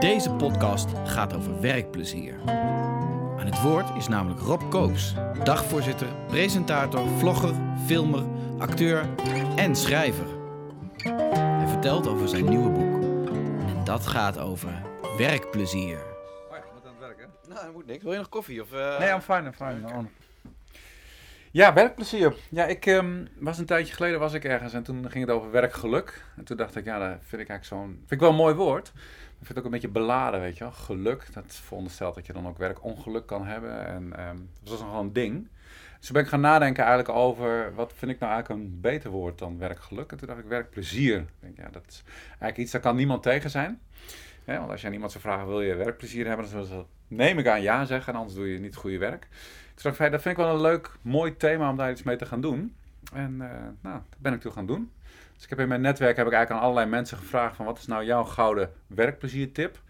Deze podcast gaat over werkplezier. Aan het woord is namelijk Rob Koops, dagvoorzitter, presentator, vlogger, filmer, acteur en schrijver. Hij vertelt over zijn nieuwe boek. En dat gaat over werkplezier. Ja, moet aan het werk, hè? Nou, dat moet niks. Wil je nog koffie? Of, eh? Nee, I'm fine, I'm fine. Ja, werkplezier. Ja, ik ehm, was een tijdje geleden was ik ergens en toen ging het over werkgeluk. En toen dacht ik, ja, dat vind ik eigenlijk zo'n... Vind ik wel een mooi woord. Ik vind het ook een beetje beladen, weet je wel. Geluk, dat veronderstelt dat je dan ook werkongeluk kan hebben. En ehm, dat was nogal een ding. Dus toen ben ik gaan nadenken eigenlijk over, wat vind ik nou eigenlijk een beter woord dan werkgeluk? En toen dacht ik werkplezier. Ik denk, ja, dat is eigenlijk iets, daar kan niemand tegen zijn. Want als je aan iemand zou vragen, wil je werkplezier hebben? Dan zullen ze, neem ik aan ja zeggen, en anders doe je niet goede werk. Ik, dat vind ik wel een leuk, mooi thema om daar iets mee te gaan doen. En uh, nou, dat ben ik toen gaan doen. Dus ik heb in mijn netwerk heb ik eigenlijk aan allerlei mensen gevraagd van wat is nou jouw gouden werkpleziertip?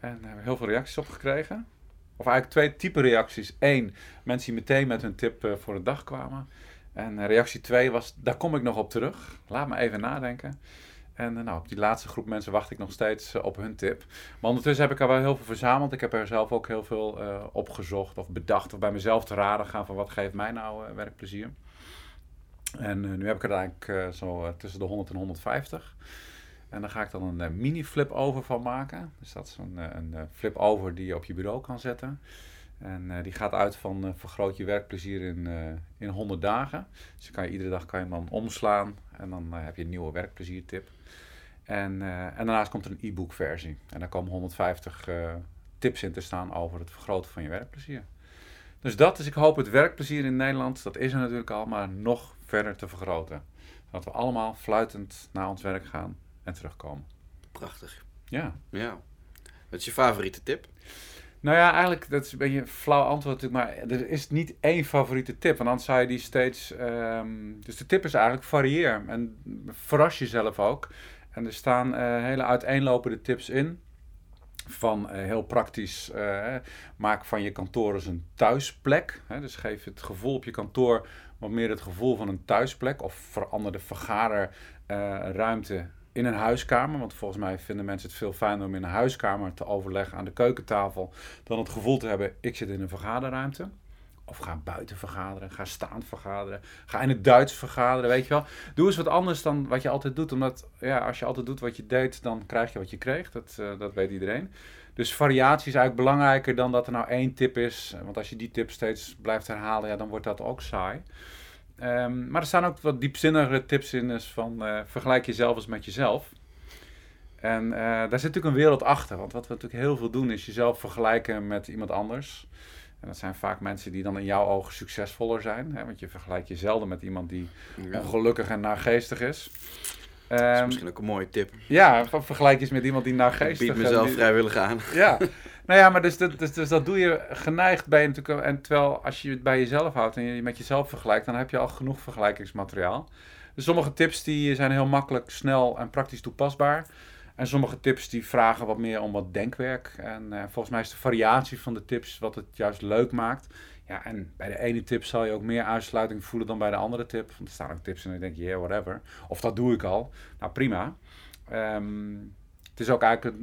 En daar hebben heel veel reacties op gekregen. Of eigenlijk twee typen reacties. Eén, mensen die meteen met hun tip uh, voor de dag kwamen. En uh, reactie twee was, daar kom ik nog op terug. Laat me even nadenken. En uh, nou, op die laatste groep mensen wacht ik nog steeds op hun tip. Maar ondertussen heb ik er wel heel veel verzameld. Ik heb er zelf ook heel veel opgezocht of bedacht. Of bij mezelf te raden gaan van wat geeft mij nou werkplezier. En nu heb ik er eigenlijk zo tussen de 100 en 150. En dan ga ik dan een mini flip over van maken. Dus dat is een, een flip over die je op je bureau kan zetten. En uh, die gaat uit van vergroot je werkplezier in, in 100 dagen. Dus dan kan je, iedere dag kan je hem dan omslaan en dan heb je een nieuwe werkpleziertip. En, en daarnaast komt er een e-book versie. En daar komen 150 tips in te staan over het vergroten van je werkplezier. Dus dat is, ik hoop het werkplezier in Nederland, dat is er natuurlijk al, maar nog verder te vergroten. Dat we allemaal fluitend naar ons werk gaan en terugkomen. Prachtig. Ja. Ja. Wat is je favoriete tip? Nou ja, eigenlijk, dat is een beetje een flauw antwoord natuurlijk, maar er is niet één favoriete tip, want dan zou je die steeds... Um, dus de tip is eigenlijk varieer en verras jezelf ook. En er staan uh, hele uiteenlopende tips in. Van uh, heel praktisch, uh, maak van je kantoor eens een thuisplek. Hè, dus geef het gevoel op je kantoor wat meer het gevoel van een thuisplek. Of verander de vergaderruimte in een huiskamer. Want volgens mij vinden mensen het veel fijner om in een huiskamer te overleggen aan de keukentafel. Dan het gevoel te hebben, ik zit in een vergaderruimte. Of ga buiten vergaderen, ga staand vergaderen, ga in het Duits vergaderen, weet je wel. Doe eens wat anders dan wat je altijd doet. Omdat ja, als je altijd doet wat je deed, dan krijg je wat je kreeg. Dat, uh, dat weet iedereen. Dus variatie is eigenlijk belangrijker dan dat er nou één tip is. Want als je die tip steeds blijft herhalen, ja, dan wordt dat ook saai. Um, maar er staan ook wat diepzinnige tips in, dus van uh, vergelijk jezelf eens met jezelf. En uh, daar zit natuurlijk een wereld achter, want wat we natuurlijk heel veel doen is jezelf vergelijken met iemand anders. En dat zijn vaak mensen die dan in jouw ogen succesvoller zijn, hè, want je vergelijkt je zelden met iemand die ja. ongelukkig en naargeestig is. Um, dat is misschien ook een mooie tip. Ja, vergelijk je eens met iemand die naargeestig is. Ik bied mezelf die, vrijwillig aan. Ja, nou ja, maar dus dat, dus, dus dat doe je geneigd bij natuurlijk. En terwijl als je het bij jezelf houdt en je met jezelf vergelijkt, dan heb je al genoeg vergelijkingsmateriaal. Dus sommige tips die zijn heel makkelijk, snel en praktisch toepasbaar. En sommige tips die vragen wat meer om wat denkwerk. En uh, volgens mij is de variatie van de tips wat het juist leuk maakt. Ja, en bij de ene tip zal je ook meer uitsluiting voelen dan bij de andere tip. Want er staan ook tips en dan denk yeah, whatever. Of dat doe ik al. Nou, prima. Um, het is ook eigenlijk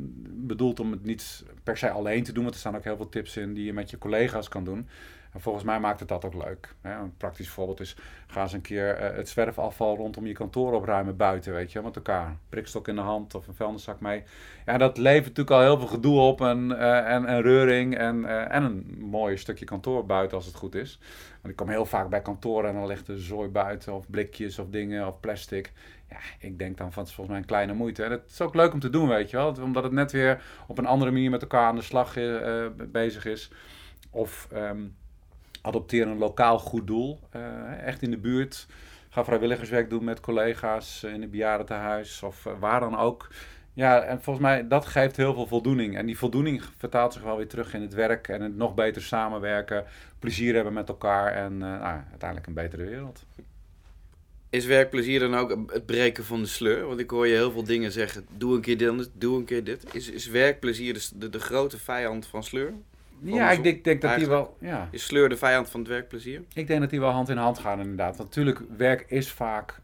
bedoeld om het niet per se alleen te doen, want er staan ook heel veel tips in die je met je collega's kan doen. En volgens mij maakt het dat ook leuk. Hè? Een praktisch voorbeeld is, ga eens een keer uh, het zwerfafval rondom je kantoor opruimen buiten, weet je, met elkaar. Prikstok in de hand of een vuilniszak mee. Ja, dat levert natuurlijk al heel veel gedoe op en, uh, en, en reuring en, uh, en een mooi stukje kantoor buiten als het goed is. Want ik kom heel vaak bij kantoren en dan ligt er zooi buiten of blikjes of dingen of plastic. Ja, ik denk dan van het is volgens mij een kleine moeite. En het is ook leuk om te doen, weet je wel. Omdat het net weer op een andere manier met elkaar aan de slag bezig is. Of um, adopteer een lokaal goed doel. Uh, echt in de buurt. Ga vrijwilligerswerk doen met collega's in een bejaardentehuis of uh, waar dan ook. Ja, en volgens mij dat geeft heel veel voldoening. En die voldoening vertaalt zich wel weer terug in het werk en het nog beter samenwerken, plezier hebben met elkaar en nou, uiteindelijk een betere wereld. Is werkplezier dan ook het breken van de sleur? Want ik hoor je heel veel dingen zeggen. Doe een keer dit, doe een keer dit. Is, is werkplezier de, de grote vijand van sleur? Ja, ik denk, denk dat die wel. Ja. Is sleur de vijand van het werkplezier? Ik denk dat die wel hand in hand gaan, inderdaad. Want natuurlijk, werk is vaak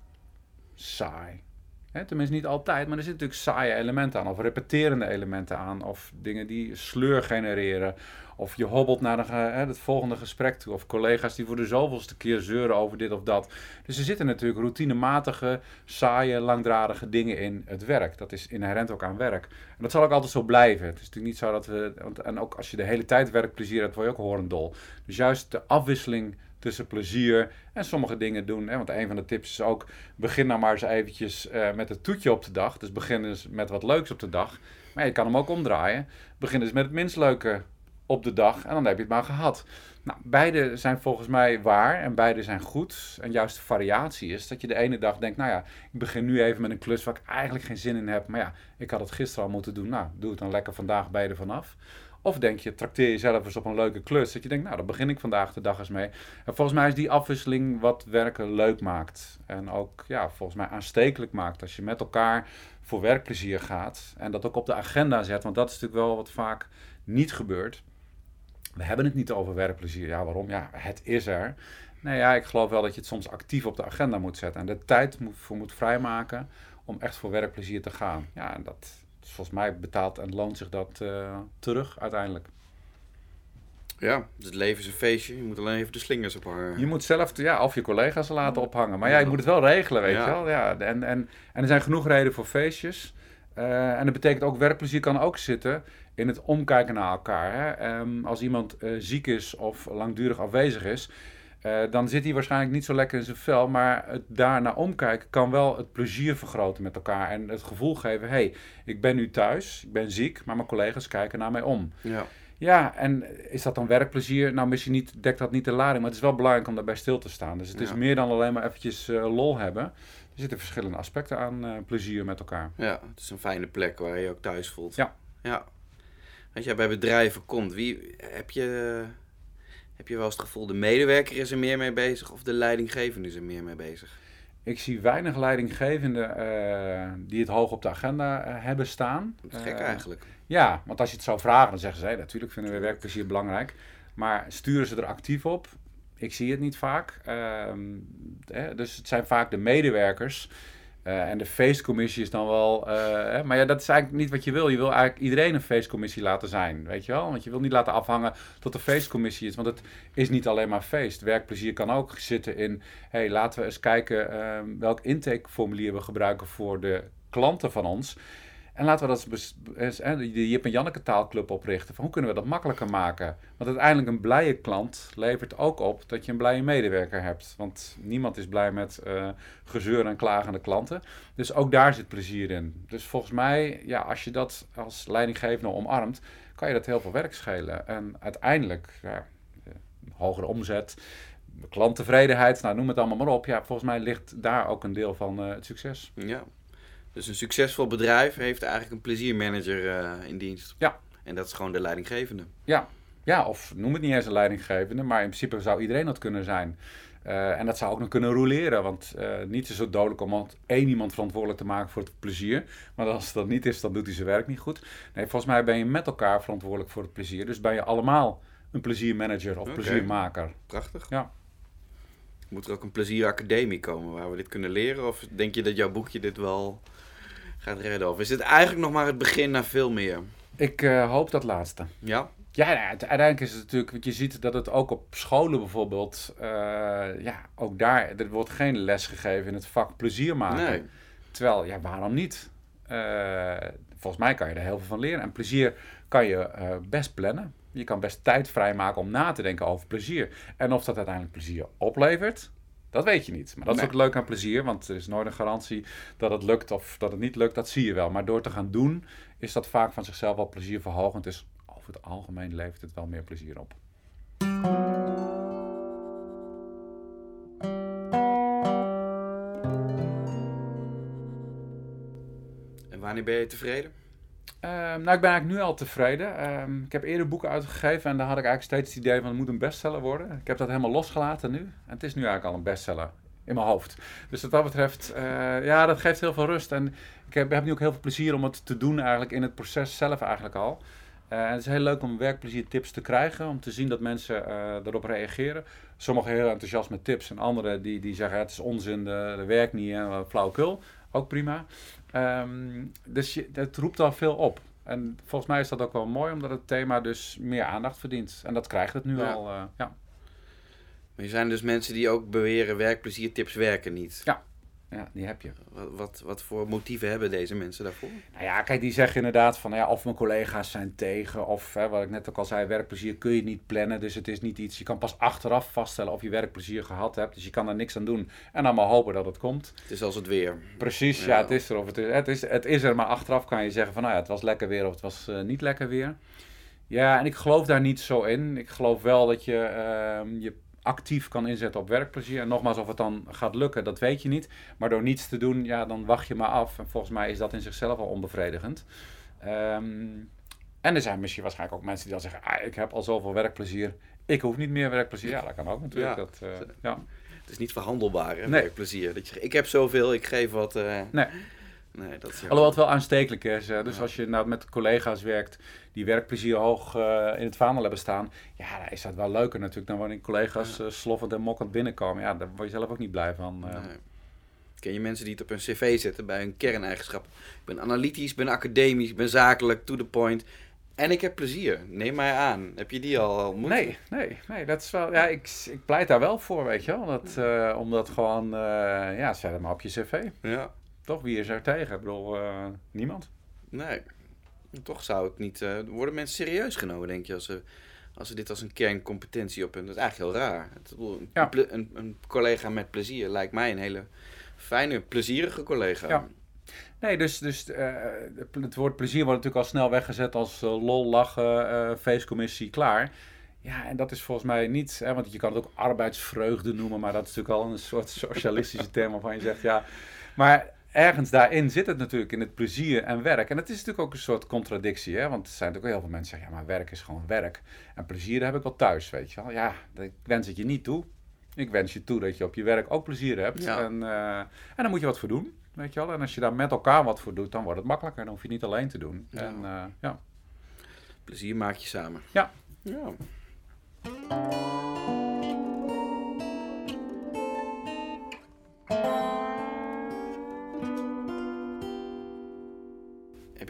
saai. Hè, tenminste, niet altijd, maar er zitten natuurlijk saaie elementen aan. Of repeterende elementen aan. Of dingen die sleur genereren. Of je hobbelt naar de, hè, het volgende gesprek toe. Of collega's die voor de zoveelste keer zeuren over dit of dat. Dus er zitten natuurlijk routinematige, saaie, langdradige dingen in het werk. Dat is inherent ook aan werk. En dat zal ook altijd zo blijven. Het is natuurlijk niet zo dat we... Want, en ook als je de hele tijd werkplezier hebt, word je ook horendol. Dus juist de afwisseling tussen plezier en sommige dingen doen. Hè? Want een van de tips is ook, begin nou maar eens eventjes eh, met het toetje op de dag. Dus begin eens met wat leuks op de dag. Maar je kan hem ook omdraaien. Begin eens met het minst leuke op de dag en dan heb je het maar gehad. Nou, beide zijn volgens mij waar en beide zijn goed. En juist de variatie is dat je de ene dag denkt, nou ja, ik begin nu even met een klus waar ik eigenlijk geen zin in heb. Maar ja, ik had het gisteren al moeten doen. Nou, doe het dan lekker vandaag er vanaf. Of denk je, trakteer jezelf eens op een leuke klus. Dat je denkt, nou, daar begin ik vandaag de dag eens mee. En volgens mij is die afwisseling wat werken leuk maakt. En ook, ja, volgens mij aanstekelijk maakt. Als je met elkaar voor werkplezier gaat. En dat ook op de agenda zet. Want dat is natuurlijk wel wat vaak niet gebeurt. We hebben het niet over werkplezier. Ja, waarom? Ja, het is er. Nee, ja, ik geloof wel dat je het soms actief op de agenda moet zetten. En de tijd voor moet vrijmaken om echt voor werkplezier te gaan. Ja, en dat, volgens mij betaalt en loont zich dat eh, terug uiteindelijk. Ja, dus het leven is een feestje. Je moet alleen even de slingers ophangen. Je moet zelf, ja, of je collega's laten ophangen. Maar ja, je moet het wel regelen, weet Ja. je wel. Ja, en, en, en er zijn genoeg redenen voor feestjes. Eh, en dat betekent ook, werkplezier kan ook zitten in het omkijken naar elkaar. Hè. Ehm, als iemand eh, ziek is of langdurig afwezig is, eh, dan zit hij waarschijnlijk niet zo lekker in zijn vel. Maar het daarna omkijken kan wel het plezier vergroten met elkaar. En het gevoel geven, hé, hey, ik ben nu thuis, ik ben ziek, maar mijn collega's kijken naar mij om. Ja. Ja, en is dat dan werkplezier? Nou, misschien niet, dekt dat niet de lading, maar het is wel belangrijk om daarbij stil te staan. Dus het is meer dan alleen maar eventjes eh, lol hebben. Er zitten verschillende aspecten aan eh, plezier met elkaar. ja, het is een fijne plek waar je je ook thuis voelt. Ja. ja. Als jij bij bedrijven komt, wie, heb, je, heb je wel eens het gevoel de medewerker is er meer mee bezig of de leidinggevende is er meer mee bezig? Ik zie weinig leidinggevenden eh, die het hoog op de agenda eh, hebben staan. Dat is gek Eh, eigenlijk. Ja, want als je het zou vragen, dan zeggen ze, hey, natuurlijk vinden we werkplezier belangrijk. Maar sturen ze er actief op? Ik zie het niet vaak. Ehm, dus het zijn vaak de medewerkers. Eh, en de feestcommissie is dan wel... eh, maar ja, dat is eigenlijk niet wat je wil. Je wil eigenlijk iedereen een feestcommissie laten zijn, weet je wel? Want je wil niet laten afhangen tot de feestcommissie is. Want het is niet alleen maar feest. Werkplezier kan ook zitten in... hey, laten we eens kijken ehm, welk intakeformulier we gebruiken voor de klanten van ons. En laten we dat eens, de Jip en Janneke taalclub oprichten. Van hoe kunnen we dat makkelijker maken? Want uiteindelijk een blije klant levert ook op dat je een blije medewerker hebt. Want niemand is blij met eh, gezeur en klagende klanten. Dus ook daar zit plezier in. Dus volgens mij, ja, als je dat als leidinggevende omarmt, kan je dat heel veel werk schelen. En uiteindelijk, eh, hogere omzet, klanttevredenheid, nou noem het allemaal maar op. Ja, volgens mij ligt daar ook een deel van eh, het succes. Ja. Dus een succesvol bedrijf heeft eigenlijk een pleziermanager eh, in dienst. Ja. En dat is gewoon de leidinggevende. Ja. ja, of noem het niet eens een leidinggevende, maar in principe zou iedereen dat kunnen zijn. Eh, en dat zou ook nog kunnen roleren, want eh niet is zo dodelijk om één iemand verantwoordelijk te maken voor het plezier. Maar als dat niet is, dan doet hij zijn werk niet goed. Nee, volgens mij ben je met elkaar verantwoordelijk voor het plezier. Dus ben je allemaal een pleziermanager of pleziermaker. Prachtig. Ja. Moet er ook een plezieracademie komen waar we dit kunnen leren? Of denk je dat jouw boekje dit wel gaat redden? Of is dit eigenlijk nog maar het begin naar veel meer? Ik eh, hoop dat laatste. Ja? Ja, nou, uiteindelijk is het natuurlijk, want je ziet dat het ook op scholen bijvoorbeeld, eh, ja, ook daar, er wordt geen les gegeven in het vak plezier maken. Nee. Terwijl, ja, waarom niet? Eh, volgens mij kan je er heel veel van leren. En plezier kan je best plannen. Je kan best tijd vrijmaken om na te denken over plezier. En of dat uiteindelijk plezier oplevert, dat weet je niet. Maar dat is Nee. ook leuk aan plezier, want er is nooit een garantie dat het lukt of dat het niet lukt. Dat zie je wel. Maar door te gaan doen, is dat vaak van zichzelf wel plezierverhogend. Dus over het algemeen levert het wel meer plezier op. En wanneer ben je tevreden? Ehm, nou, ik ben eigenlijk nu al tevreden. Ehm, ik heb eerder boeken uitgegeven en daar had ik eigenlijk steeds het idee van het moet een bestseller worden. Ik heb dat helemaal losgelaten nu. En het is nu eigenlijk al een bestseller in mijn hoofd. Dus wat dat betreft, eh, ja, dat geeft heel veel rust. En ik heb, heb nu ook heel veel plezier om het te doen eigenlijk in het proces zelf eigenlijk al. Eh, het is heel leuk om werkpleziertips te krijgen, om te zien dat mensen eh erop reageren. Sommigen heel enthousiast met tips en anderen die, die zeggen het is onzin, dat werkt niet en wat flauwekul. Ook prima. Ehm, dus je, het roept al veel op. En volgens mij is dat ook wel mooi, omdat het thema dus meer aandacht verdient. En dat krijgt het nu Ja. al. eh, ja. Maar er zijn dus mensen die ook beweren werkpleziertips werken niet. ja, die heb je. Wat, wat, wat voor motieven hebben deze mensen daarvoor? Nou ja, kijk, die zeggen inderdaad van ja, of mijn collega's zijn tegen, of hè, wat ik net ook al zei, werkplezier kun je niet plannen. Dus het is niet iets, je kan pas achteraf vaststellen of je werkplezier gehad hebt. Dus je kan daar niks aan doen en dan maar hopen dat het komt. Het is als het weer. Precies, ja, Ja. het is er of het is, het is. Het is er, maar achteraf kan je zeggen van nou ja, het was lekker weer of het was eh, niet lekker weer. Ja, en ik geloof daar niet zo in. Ik geloof wel dat je ehm, je actief kan inzetten op werkplezier. En nogmaals, of het dan gaat lukken, dat weet je niet. Maar door niets te doen, ja, dan wacht je maar af. En volgens mij is dat in zichzelf al onbevredigend. Ehm, en er zijn misschien waarschijnlijk ook mensen die dan zeggen, ah, ik heb al zoveel werkplezier. Ik hoef niet meer werkplezier. Ja, dat kan ook natuurlijk. Ja. Dat, eh, ja. Het is niet verhandelbaar, hè, Nee. werkplezier. Dat je, ik heb zoveel, ik geef wat. eh, Nee. Nee, dat is Alhoewel het wel aanstekelijk is. hè. Dus Ja. als je nou met collega's werkt die werkplezier hoog eh, in het vaandel hebben staan. Ja, dan is dat wel leuker natuurlijk dan wanneer collega's eh, sloffend en mokkend binnenkomen. Ja, daar word je zelf ook niet blij van. eh. Nee. Ken je mensen die het op hun cv zetten bij hun kerneigenschap? Ik ben analytisch, ik ben academisch, ik ben zakelijk, to the point. En ik heb plezier. Neem mij aan. Heb je die al ontmoet? Nee, nee, nee, dat is wel. Ja, ik, ik pleit daar wel voor, weet je wel. Dat, eh, omdat gewoon, ja, zet hem maar op je cv. Ja, Toch, wie is er tegen? Ik bedoel, eh, niemand. nee. Toch zou het niet... eh, worden mensen serieus genomen, denk je, als ze, als ze dit als een kerncompetentie op hun... Dat is eigenlijk heel raar. Het, een, Ja. een, een collega met plezier lijkt mij een hele fijne, plezierige collega. Ja. Nee, dus, dus eh, het woord plezier wordt natuurlijk al snel weggezet als lol, lachen, feestcommissie, klaar. Ja, en dat is volgens mij niet, hè, want je kan het ook arbeidsvreugde noemen, maar dat is natuurlijk al een soort socialistische term waarvan je zegt, ja. Maar ergens daarin zit het natuurlijk in het plezier en werk. En het is natuurlijk ook een soort contradictie, hè, want er zijn natuurlijk ook heel veel mensen die zeggen, ja, maar werk is gewoon werk. En plezier heb ik wel thuis, weet je wel. Ja, ik wens het je niet toe. Ik wens je toe dat je op je werk ook plezier hebt. Ja. En, eh, en daar moet je wat voor doen. Weet je wel? En als je daar met elkaar wat voor doet, dan wordt het makkelijker. Dan hoef je niet alleen te doen. Ja. En, eh, ja. Plezier maak je samen. Ja. ja.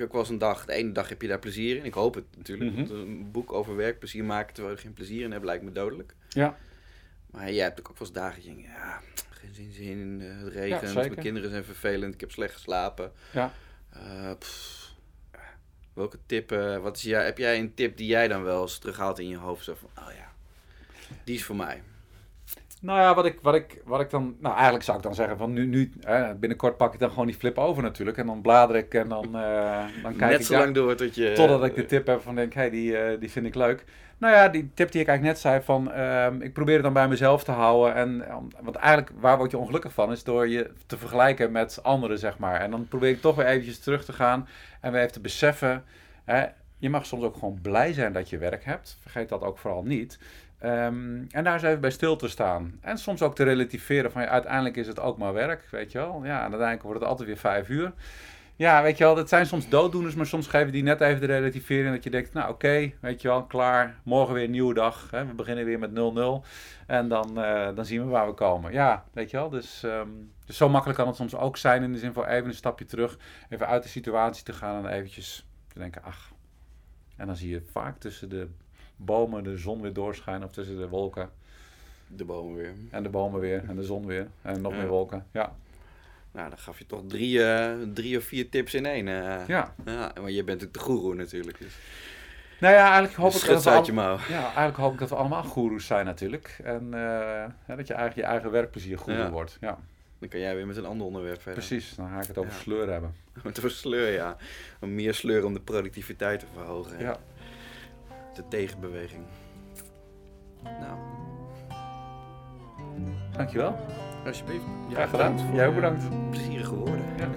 Je ook wel eens een dag, de ene dag heb je daar plezier in. Ik hoop het natuurlijk. Mhm. want Een boek over werkplezier maken terwijl je geen plezier in hebt, lijkt me dodelijk. Ja. Maar jij hebt ook wel eens dagen dat je denkt, ja, geen zin, zin in, eh, het regent, mijn kinderen zijn vervelend, ik heb slecht geslapen. Ja. Eh, welke tip, wat is jij, heb jij een tip die jij dan wel eens terughaalt in je hoofd? Zo van, oh ja, die is voor mij. Nou ja, wat ik, wat, ik, wat ik dan... Nou, eigenlijk zou ik dan zeggen van nu... nu hè, binnenkort pak ik dan gewoon die flip over natuurlijk. En dan blader ik en dan, eh, dan kijk Net ik zo daar- lang door tot je... Totdat ik de tip heb van denk, hé, hey, die, eh, die vind ik leuk. Nou ja, die tip die ik eigenlijk net zei van, ehm, ik probeer het dan bij mezelf te houden. En, want eigenlijk, waar word je ongelukkig van, is door je te vergelijken met anderen, zeg maar. En dan probeer ik toch weer eventjes terug te gaan en weer even te beseffen, hè, je mag soms ook gewoon blij zijn dat je werk hebt. Vergeet dat ook vooral niet. Ehm, en daar eens even bij stil te staan. En soms ook te relativeren van, ja, uiteindelijk is het ook maar werk, weet je wel. Ja, en uiteindelijk wordt het altijd weer vijf uur. Ja, weet je wel, dat zijn soms dooddoeners, maar soms geven die net even de relativering dat je denkt, nou oké, weet je wel, klaar, morgen weer een nieuwe dag, hè, we beginnen weer met 0-0 en dan, eh, dan zien we waar we komen. Ja, weet je wel, dus, ehm, dus zo makkelijk kan het soms ook zijn in de zin van even een stapje terug, even uit de situatie te gaan en eventjes te denken, ach, en dan zie je vaak tussen de bomen de zon weer doorschijnen of tussen de wolken De bomen weer. en de bomen weer en de zon weer en nog Ja. meer wolken. Ja, Nou, dan gaf je toch drie, eh, drie of vier tips in één. eh. ja. ja. Maar je bent ook de goeroe natuurlijk. Dus. Nou ja, eigenlijk hoop ik dat we al-. Ja, eigenlijk hoop ik dat we allemaal goeroes zijn natuurlijk. En eh, dat je eigenlijk je eigen werkplezier goeroe Ja. wordt. Ja, Dan kan jij weer met een ander onderwerp verder. precies. Dan ga ik het over sleur hebben. Een sleur, ja. Om meer sleur om de productiviteit te verhogen. Ja. De tegenbeweging. Nou, Dankjewel. alsjeblieft. Graag gedaan. Jij ook bedankt. Plezierige woorden. Ja.